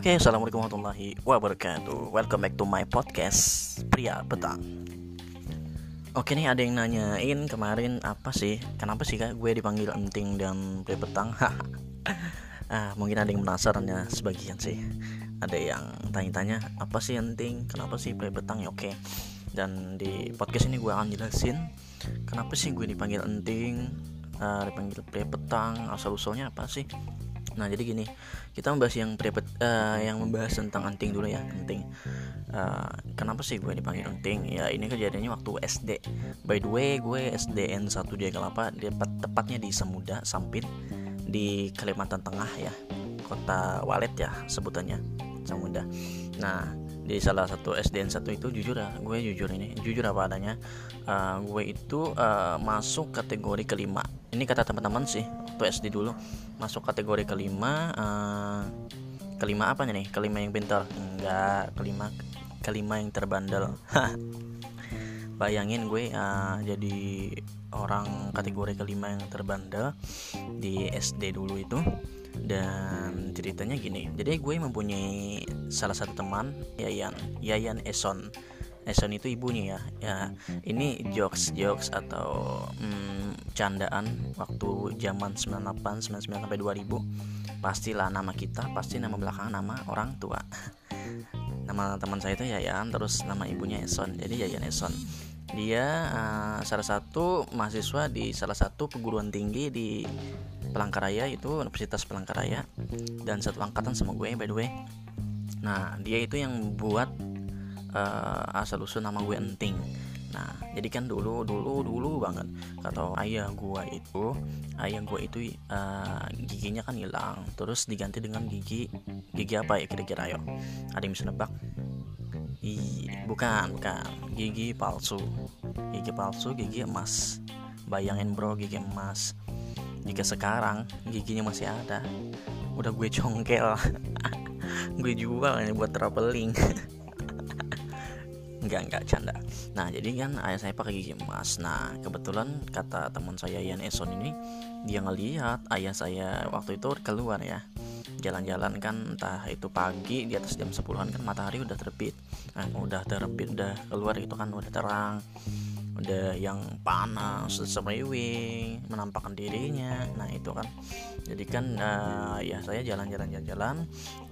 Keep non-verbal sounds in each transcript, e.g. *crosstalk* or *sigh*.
Oke, assalamualaikum warahmatullahi wabarakatuh. Welcome back to my podcast Pria Petang. Oke nih ada yang nanyain kemarin apa sih? Kenapa sih kak gue dipanggil enting dan pria petang? *laughs* ah, mungkin ada yang penasaran ya sebagian sih. Ada yang tanya-tanya apa sih enting? Kenapa sih pria petang? Ya oke. Dan di podcast ini gue akan jelasin kenapa sih gue dipanggil enting, uh, dipanggil pria petang, asal usulnya apa sih? Nah jadi gini kita membahas yang prepet uh, yang membahas tentang anting dulu ya anting. Uh, kenapa sih gue dipanggil anting? Ya ini kejadiannya waktu SD. By the way gue SDN 1 dia kelapa tepat tepatnya di Semuda Sampit di Kalimantan Tengah ya kota Walet ya sebutannya Semuda. Nah di salah satu SDN satu itu jujur ya gue jujur ini jujur apa adanya uh, gue itu uh, masuk kategori kelima ini kata teman-teman sih SD dulu. Masuk kategori kelima uh, kelima apa nih? Kelima yang pintar? Enggak kelima kelima yang terbandel. *laughs* Bayangin gue uh, jadi orang kategori kelima yang terbandel di SD dulu itu. Dan ceritanya gini jadi gue mempunyai salah satu teman Yayan Yayan Eson Eson itu ibunya ya. Ya ini jokes jokes atau hmm, candaan waktu zaman 98 99 sampai 2000 pastilah nama kita pasti nama belakang nama orang tua. Nama teman saya itu Yayan terus nama ibunya Eson. Jadi Yayan Eson. Dia uh, salah satu mahasiswa di salah satu perguruan tinggi di Pelangkaraya itu Universitas Pelangkaraya dan satu angkatan sama gue by the way. Nah dia itu yang buat uh, asal usul nama gue enting. Nah jadi kan dulu dulu dulu banget. Kata ayah gue itu ayah gue itu uh, giginya kan hilang. Terus diganti dengan gigi gigi apa ya kira-kira ayo ada yang bisa nebak? Ih, bukan bukan. Gigi palsu. Gigi palsu gigi emas. Bayangin bro gigi emas. Jika sekarang giginya masih ada udah gue congkel. *laughs* Gue jual ini buat traveling *laughs* enggak enggak canda. Nah jadi kan ayah saya pakai gigi emas. Nah kebetulan kata teman saya Yan Eson ini dia ngelihat ayah saya waktu itu keluar ya. Jalan-jalan kan entah itu pagi di atas jam 10-an kan matahari udah terbit. Nah, udah terbit udah keluar itu kan udah terang udah yang panas semriwing menampakkan dirinya. Nah itu kan. Jadi kan uh, ya saya jalan-jalan jalan-jalan.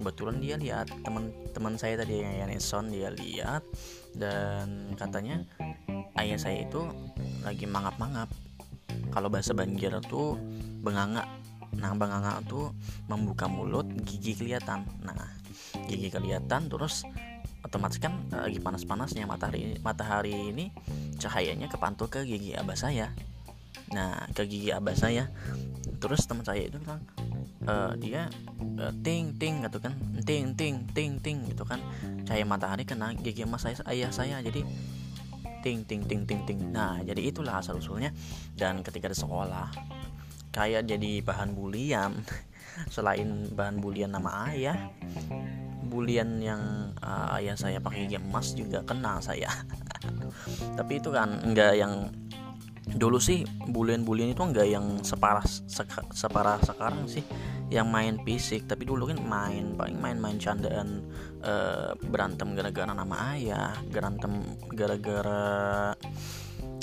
Kebetulan dia lihat teman-teman saya tadi yang Yaneson dia lihat. Dan katanya ayah saya itu lagi mangap-mangap. Kalau bahasa Banjar tuh benganga. Nah benganga tuh membuka mulut gigi kelihatan. Nah gigi kelihatan terus otomatis kan eh, lagi panas-panasnya matahari matahari ini cahayanya kepantul ke gigi abah saya. Nah ke gigi abah saya. Terus teman saya itu bilang e, dia e, ting ting gitu kan. Ting ting ting ting gitu kan. Cahaya matahari kena gigi emas saya ayah saya. Jadi ting ting ting ting ting. Nah jadi itulah asal usulnya dan ketika di sekolah kayak jadi bahan bulian. *laughs* Selain bahan bulian nama ayah bulian yang uh, ayah saya pakai gigi emas juga kena saya. *laughs* Tapi itu kan enggak yang dulu sih bulian-bulian itu enggak yang separah seka, separah sekarang sih. Yang main fisik tapi dulu kan main paling main-main candaan uh, berantem gara-gara nama ayah berantem gara-gara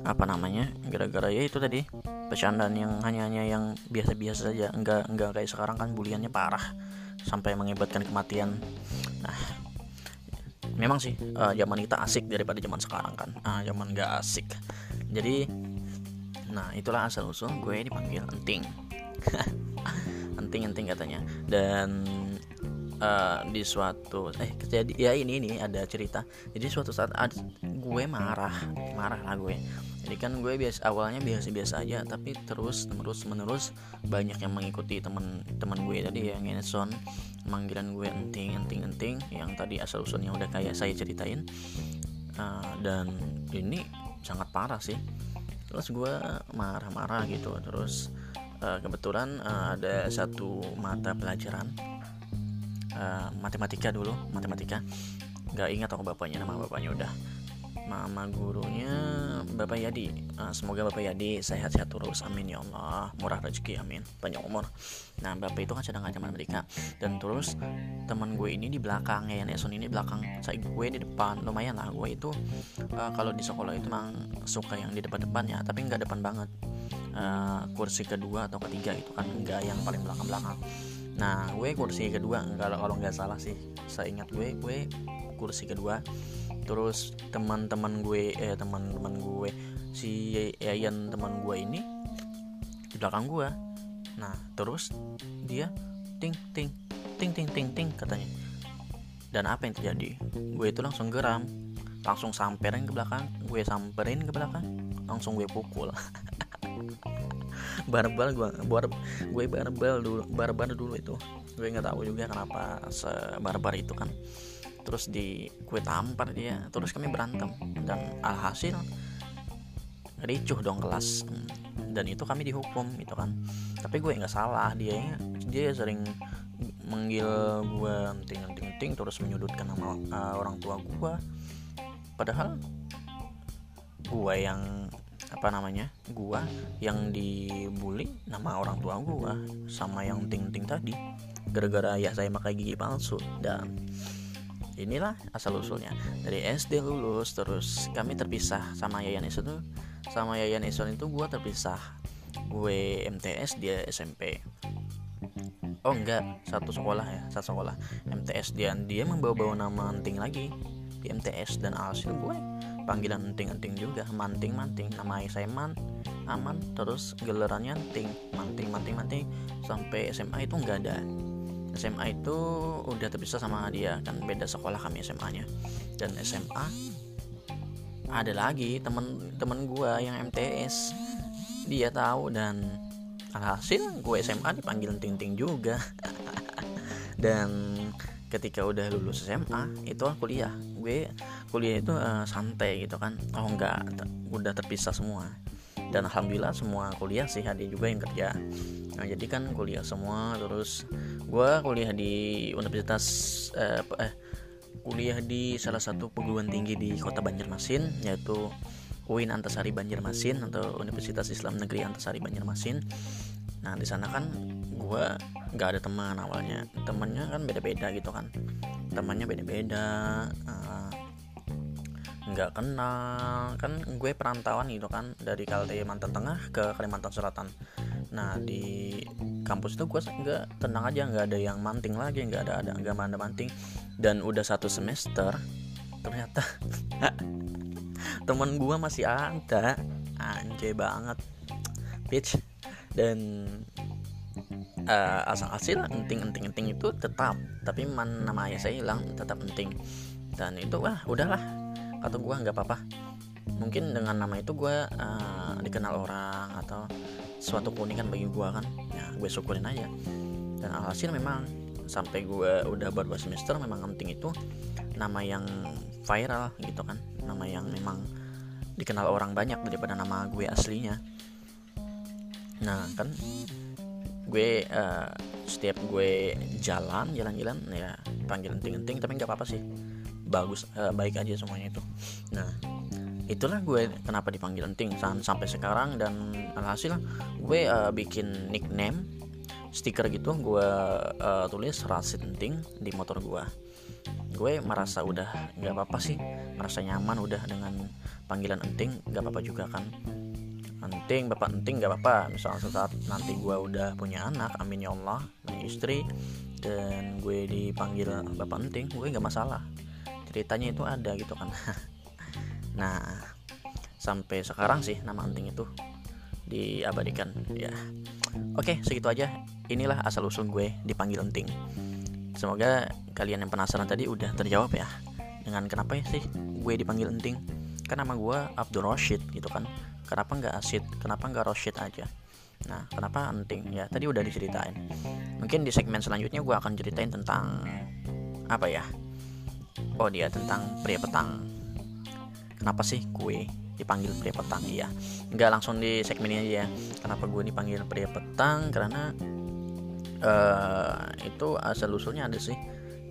apa namanya gara-gara ya itu tadi bercandaan yang hanya-hanya yang biasa-biasa saja. Enggak enggak kayak sekarang kan buliannya parah sampai mengibatkan kematian. Nah memang sih uh, zaman kita asik daripada zaman sekarang kan. Uh, zaman gak asik. Jadi nah itulah asal usul gue dipanggil enting. *laughs* Enting enting katanya. Dan uh, di suatu eh jadi ya ini ini ada cerita. Jadi suatu saat ada, gue marah marah lah gue. Jadi kan gue biasa awalnya biasa-biasa aja tapi terus terus menerus banyak yang mengikuti teman-teman gue tadi yang Eneson manggilan gue enting enting enting yang tadi asal usulnya udah kayak saya ceritain. Uh, dan ini sangat parah sih. Terus gue marah-marah gitu terus uh, kebetulan uh, ada satu mata pelajaran uh, matematika dulu matematika. Nggak ingat aku bapaknya nama bapaknya udah. Mama gurunya Bapak Yadi. Uh, Semoga Bapak Yadi sehat-sehat terus Amin ya Allah. Murah rezeki amin. Banyak umur. Nah Bapak itu kan sedang ngajar mereka Dan terus teman gue ini di belakang ya Neson ini belakang Saya gue di depan. Lumayan lah gue itu uh, Kalau di sekolah itu memang suka yang di depan-depan ya Tapi nggak depan banget. Uh, Kursi kedua atau ketiga itu kan Nggak yang paling belakang-belakang Nah gue kursi kedua Kalau kalau nggak salah sih Saya ingat gue Gue kursi kedua. Terus teman-teman gue eh teman-teman gue si Yayan teman gue ini di belakang gue nah terus dia ting ting ting ting ting ting katanya. Dan apa yang terjadi? Gue itu langsung geram. Langsung samperin ke belakang gue samperin ke belakang langsung gue pukul *laughs* barbel gue buat gue barbel dulu barbel dulu itu. Gue nggak tahu juga kenapa sebarbar itu kan. Terus di gue tampar dia terus kami berantem. Dan alhasil ricuh dong kelas. Dan itu kami dihukum gitu kan. Tapi gue nggak salah dia dia sering manggil gue ting ting ting terus menyudutkan nama uh, orang tua gue padahal gue yang apa namanya gue yang dibully nama orang tua gue sama yang ting ting tadi. Gara-gara ya saya pakai gigi palsu dan inilah asal usulnya dari SD lulus terus kami terpisah sama Yayan Ison tuh sama Yayan Ison itu gue terpisah. Gue MTS dia SMP oh enggak satu sekolah ya satu sekolah. MTS dia dia membawa-bawa nama Enting lagi. Di MTS dan alhasil gue panggilan Enting-Enting juga. Manting-manting nama saya Man aman terus gelarannya Enting. Manting-manting-manting sampai SMA itu enggak ada. SMA itu udah terpisah sama dia kan beda sekolah kami SMA-nya dan SMA ada lagi temen-temen gue yang MTS dia tahu dan alhasil gue SMA dipanggil ting ting juga. *laughs* Dan ketika udah lulus SMA itu kuliah. Gue kuliah itu uh, santai gitu kan. Oh enggak udah terpisah semua. Dan alhamdulillah semua kuliah sih ada juga yang kerja. Nah jadi kan kuliah semua terus gue kuliah di universitas eh, eh kuliah di salah satu perguruan tinggi di kota Banjarmasin yaitu UIN Antasari Banjarmasin atau Universitas Islam Negeri Antasari Banjarmasin. Nah di sana kan gue nggak ada teman awalnya. Temannya kan beda-beda gitu kan. Temannya beda-beda uh, nggak kenal. Kan gue perantauan gitu kan dari Kalimantan Tengah ke Kalimantan Selatan. Nah di kampus itu gue nggak tenang aja nggak ada yang manting lagi nggak ada ada nggak ada manting. Dan udah satu semester ternyata *laughs* temen gue masih ada. Anjay banget bitch. Dan uh, asal hasil enting enting enting itu tetap tapi man, nama ayah saya hilang tetap penting. Dan itu wah udahlah. Kata gue nggak apa-apa. Mungkin dengan nama itu gue uh, dikenal orang atau suatu keunikan bagi gue kan. Ya gue syukurin aja. Dan alhasil memang sampai gue udah baru semester memang penting itu nama yang viral gitu kan. Nama yang memang dikenal orang banyak daripada nama gue aslinya. Nah kan gue uh, setiap gue jalan jalan-jalan ya panggil enting-enting tapi nggak apa-apa sih. Bagus uh, baik aja semuanya itu. Nah itulah gue kenapa dipanggil enting sampai sekarang dan alhasil gue uh, bikin nickname stiker gitu gue uh, tulis rasid enting di motor gue. Gue merasa udah nggak apa-apa sih merasa nyaman udah dengan panggilan enting nggak apa-apa juga kan enting bapak enting nggak apa-apa. Misalnya saat nanti gue udah punya anak amin ya Allah punya istri dan gue dipanggil bapak enting gue nggak masalah. Ceritanya itu ada gitu kan. *laughs* Nah sampai sekarang sih nama anting itu diabadikan ya. Oke segitu aja. Inilah asal usul gue dipanggil enting semoga kalian yang penasaran tadi udah terjawab ya dengan kenapa sih gue dipanggil enting kan nama gue Abdul Rashid gitu kan kenapa nggak Asid kenapa nggak Rashid aja? Nah kenapa enting ya tadi udah diceritain. Mungkin di segmen selanjutnya gue akan ceritain tentang apa ya? Oh dia tentang pria petang. Kenapa sih gue dipanggil pria petang? Iya. Nggak langsung di segmen ini aja ya. Kenapa gue dipanggil pria petang? Karena uh, itu asal usulnya ada sih.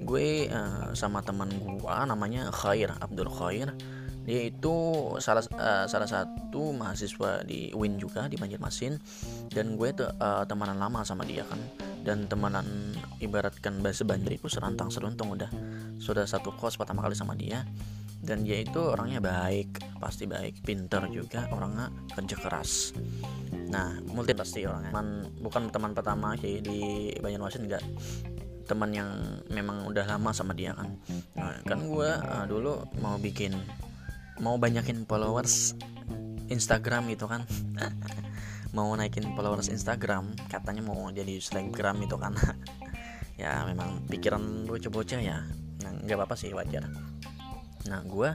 Gue uh, sama teman gue namanya Khair Abdul Khair dia itu salah uh, salah satu mahasiswa di Win juga di Banjarmasin. Dan gue tuh uh, temenan lama sama dia kan. Dan temenan ibaratkan bahasa Banjar itu serantang seruntung udah. Sudah satu kos pertama kali sama dia. Dan dia itu orangnya baik pasti baik pinter juga orangnya kerja keras. Nah multi pasti orangnya. Teman, bukan teman pertama kayak di Banjarmasin enggak. Teman yang memang udah lama sama dia kan. Nah, kan gue uh, dulu mau bikin mau banyakin followers Instagram gitu kan? *laughs* Mau naikin followers Instagram katanya mau jadi selebgram itu kan? *laughs* Ya memang pikiran bocah-bocah ya. Nah, nggak apa-apa sih wajar. Nah gue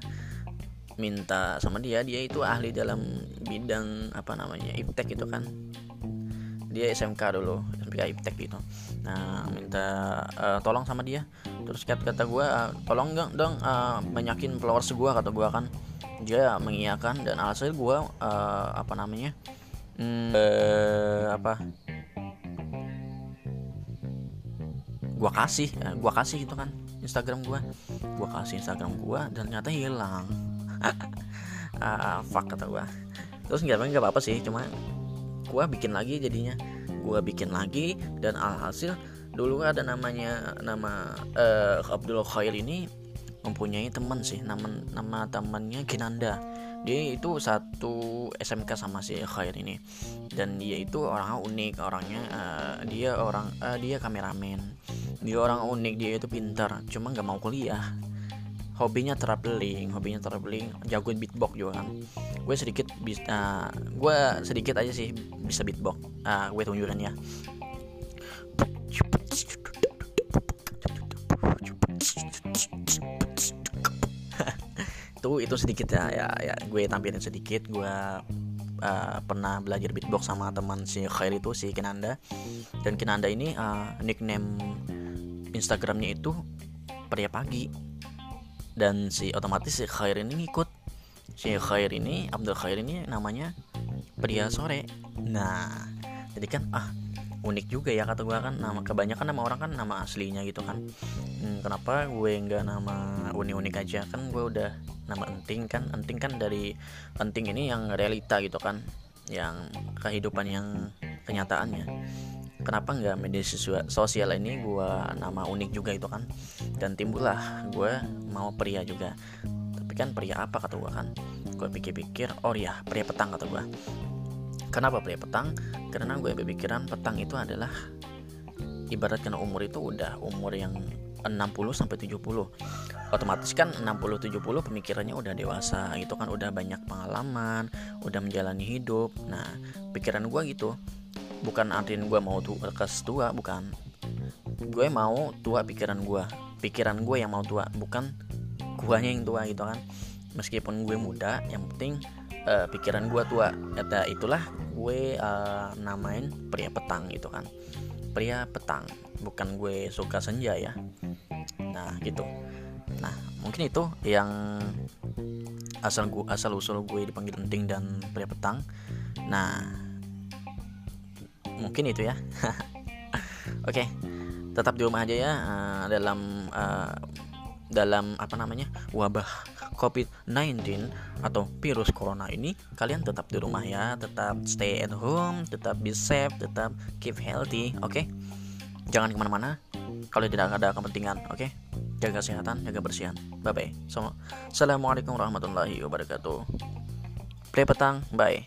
minta sama dia dia itu ahli dalam bidang apa namanya iptek itu kan. Dia SMK dulu SMK iptek gitu. Nah minta uh, tolong sama dia terus kata kata gue uh, tolong dong dong uh, banyakin followers gue kata gue kan. Dia mengiyakan dan alhasil gue uh, apa namanya hmm, uh, apa gue kasih uh, gue kasih gitu kan Instagram gue gue kasih Instagram gue dan ternyata hilang. Uh, *laughs* fuck kata gue terus nggak apa apa sih cuma gue bikin lagi jadinya. Gue bikin lagi dan alhasil dulu ada namanya nama uh, Abdul Khair ini mempunyai teman sih nama nama temannya Kinanda dia itu satu SMK sama si Khair ini. Dan dia itu orangnya unik orangnya uh, dia orang uh, dia kameramen. Dia orang unik dia itu pintar cuma nggak mau kuliah. Hobinya traveling hobinya traveling jago beatbox juga kan. Gue sedikit bisa uh, gue sedikit aja sih bisa beatbox uh, gue tunjukin ya itu itu sedikit ya ya, ya gue tampilin sedikit. Gue uh, pernah belajar beatbox sama teman si Khair itu si Kinanda. Dan Kinanda ini uh, nickname Instagramnya itu pria pagi. Dan si otomatis si Khair ini ngikut. Si Khair ini Abdul Khair ini namanya pria sore. Nah jadi kan ah unik juga ya kata gue kan. Nama kebanyakan nama orang kan nama aslinya gitu kan. Hmm, kenapa gue nggak nama unik-unik aja? Kan gue udah nama enting kan. Enting kan dari enting ini yang realita gitu kan. Yang kehidupan yang kenyataannya. Kenapa nggak media sosial ini gue nama unik juga itu kan? Dan timbullah gue mau pria juga. Tapi kan pria apa kata gue kan? Gue pikir-pikir oh ya pria petang kata gue Kenapa pria petang? Karena gue berpikiran petang itu adalah ibarat karena umur itu udah umur yang 60 sampai 70. Otomatis kan 60 70 pemikirannya udah dewasa, itu kan udah banyak pengalaman, udah menjalani hidup. Nah, pikiran gue gitu. Bukan artinya gue mau tua kes tua, bukan. Gue mau tua pikiran gue. Pikiran gue yang mau tua, bukan guanya yang tua gitu kan. Meskipun gue muda, yang penting uh, pikiran gue tua kata itulah gue uh, namain pria petang gitu kan. Pria petang bukan gue suka senja ya. Nah gitu. Nah mungkin itu yang asal gue asal usul gue dipanggil penting dan pria petang. Nah mungkin itu ya. *laughs* Oke okay. tetap di rumah aja ya uh, dalam uh, dalam apa namanya wabah COVID-19 atau virus corona ini kalian tetap di rumah ya, tetap stay at home, tetap be safe, tetap keep healthy, oke? Okay? Jangan ke mana-mana kalau tidak ada kepentingan, oke? Okay? Jaga kesehatan, jaga bersihan. Bye bye. Assalamualaikum warahmatullahi wabarakatuh. Play petang, bye.